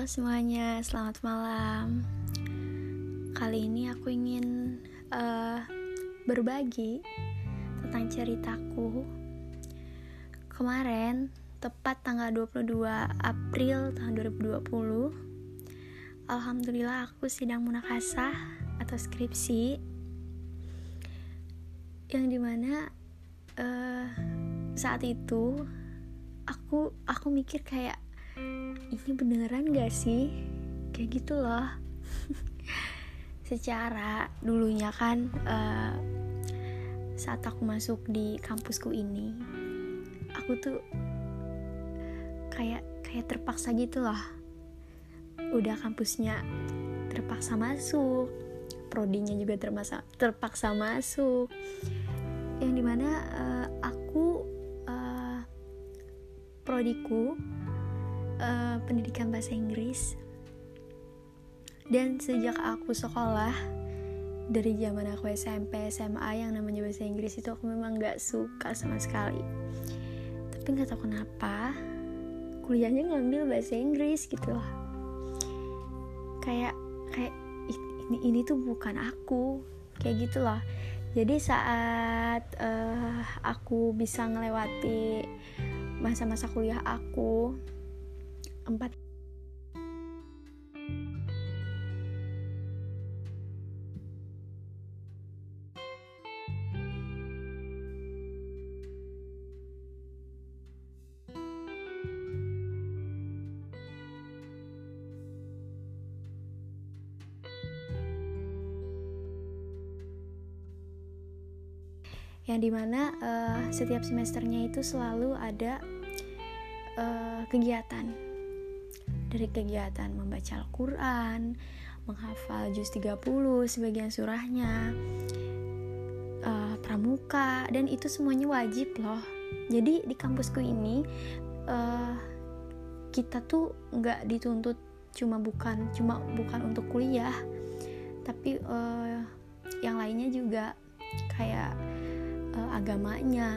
Halo semuanya, selamat malam. Kali ini aku ingin uh, berbagi tentang ceritaku. Kemarin, tepat tanggal 22 April tahun 2020, Alhamdulillah aku sidang munakasah atau skripsi yang di mana uh, saat itu aku aku mikir kayak ini beneran gak sih? Kayak gitu loh. Secara dulunya kan uh, saat aku masuk di kampusku ini aku tuh kayak kayak terpaksa gitu loh. Udah kampusnya terpaksa masuk prodinya juga terpaksa terpaksa masuk. Yang di mana uh, aku uh, prodiku uh, pendidikan bahasa Inggris. Dan sejak aku sekolah dari zaman aku SMP SMA yang namanya bahasa Inggris itu aku memang gak suka sama sekali. Tapi nggak tahu kenapa kuliahnya ngambil bahasa Inggris gitu loh. Kayak kayak ini ini tuh bukan aku kayak gitu loh. Jadi saat uh, aku bisa ngelewati masa-masa kuliah aku empat. Yang di mana uh, setiap semesternya itu selalu ada uh, kegiatan dari kegiatan membaca Al-Quran, menghafal juz 30 sebagian surahnya, uh, pramuka, dan itu semuanya wajib loh. Jadi di kampusku ini uh, kita tuh nggak dituntut cuma bukan cuma bukan untuk kuliah, tapi uh, yang lainnya juga kayak uh, agamanya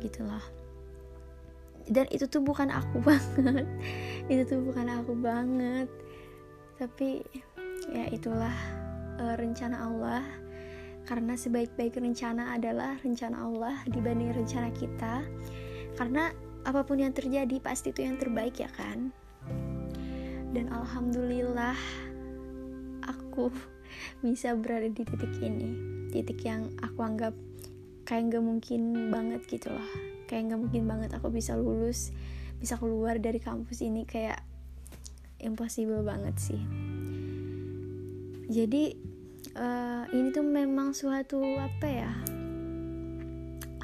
gitu loh dan itu tuh bukan aku banget. Itu tuh bukan aku banget. Tapi ya itulah uh, rencana Allah. Karena sebaik-baik rencana adalah rencana Allah dibanding rencana kita. Karena apa pun yang terjadi pasti itu yang terbaik ya kan? Dan alhamdulillah aku bisa berada di titik ini. Titik yang aku anggap kayak nggak mungkin banget gitu loh kayak nggak mungkin banget aku bisa lulus bisa keluar dari kampus ini kayak impossible banget sih. Jadi uh, ini tuh memang suatu apa ya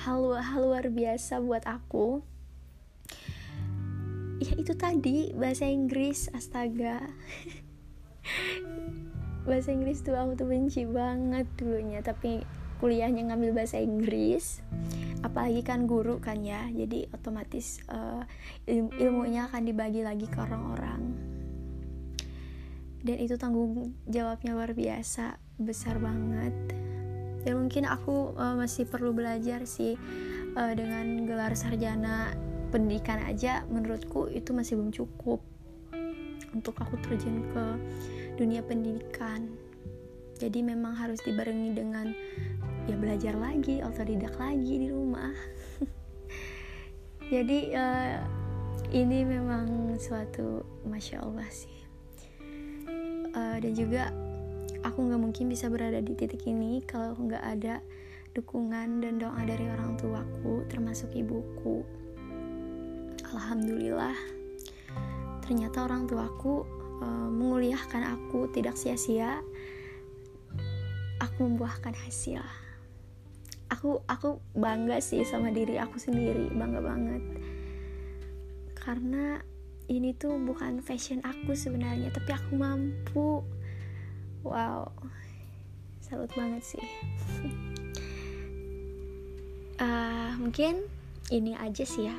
hal hal luar biasa buat aku. Ya itu tadi bahasa Inggris astaga. Bahasa Inggris tuh aku tuh benci banget dulunya tapi kuliahnya ngambil bahasa Inggris apalagi kan guru kan ya jadi otomatis uh, il ilmunya akan dibagi lagi ke orang-orang. Dan itu tanggung jawabnya luar biasa besar banget. Dan mungkin aku uh, masih perlu belajar sih uh, dengan gelar sarjana pendidikan aja menurutku itu masih belum cukup untuk aku terjun ke dunia pendidikan. Jadi memang harus dibarengi dengan ya belajar lagi otodidak lagi di rumah. Jadi uh, ini memang suatu masya allah sih. Uh, dan juga aku nggak mungkin bisa berada di titik ini kalau nggak ada dukungan dan doa dari orang tuaku termasuk ibuku. Alhamdulillah ternyata orang tuaku uh, menguliahkan aku tidak sia-sia. Aku membuahkan hasil aku aku bangga sih sama diri aku sendiri bangga banget. Karena ini tuh bukan fashion aku sebenarnya tapi aku mampu. Wow salut banget sih. Uh, mungkin ini aja sih ya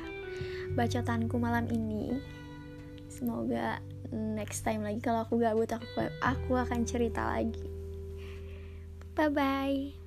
bacotanku malam ini. Semoga next time lagi kalau aku gabut aku aku akan cerita lagi. Bye bye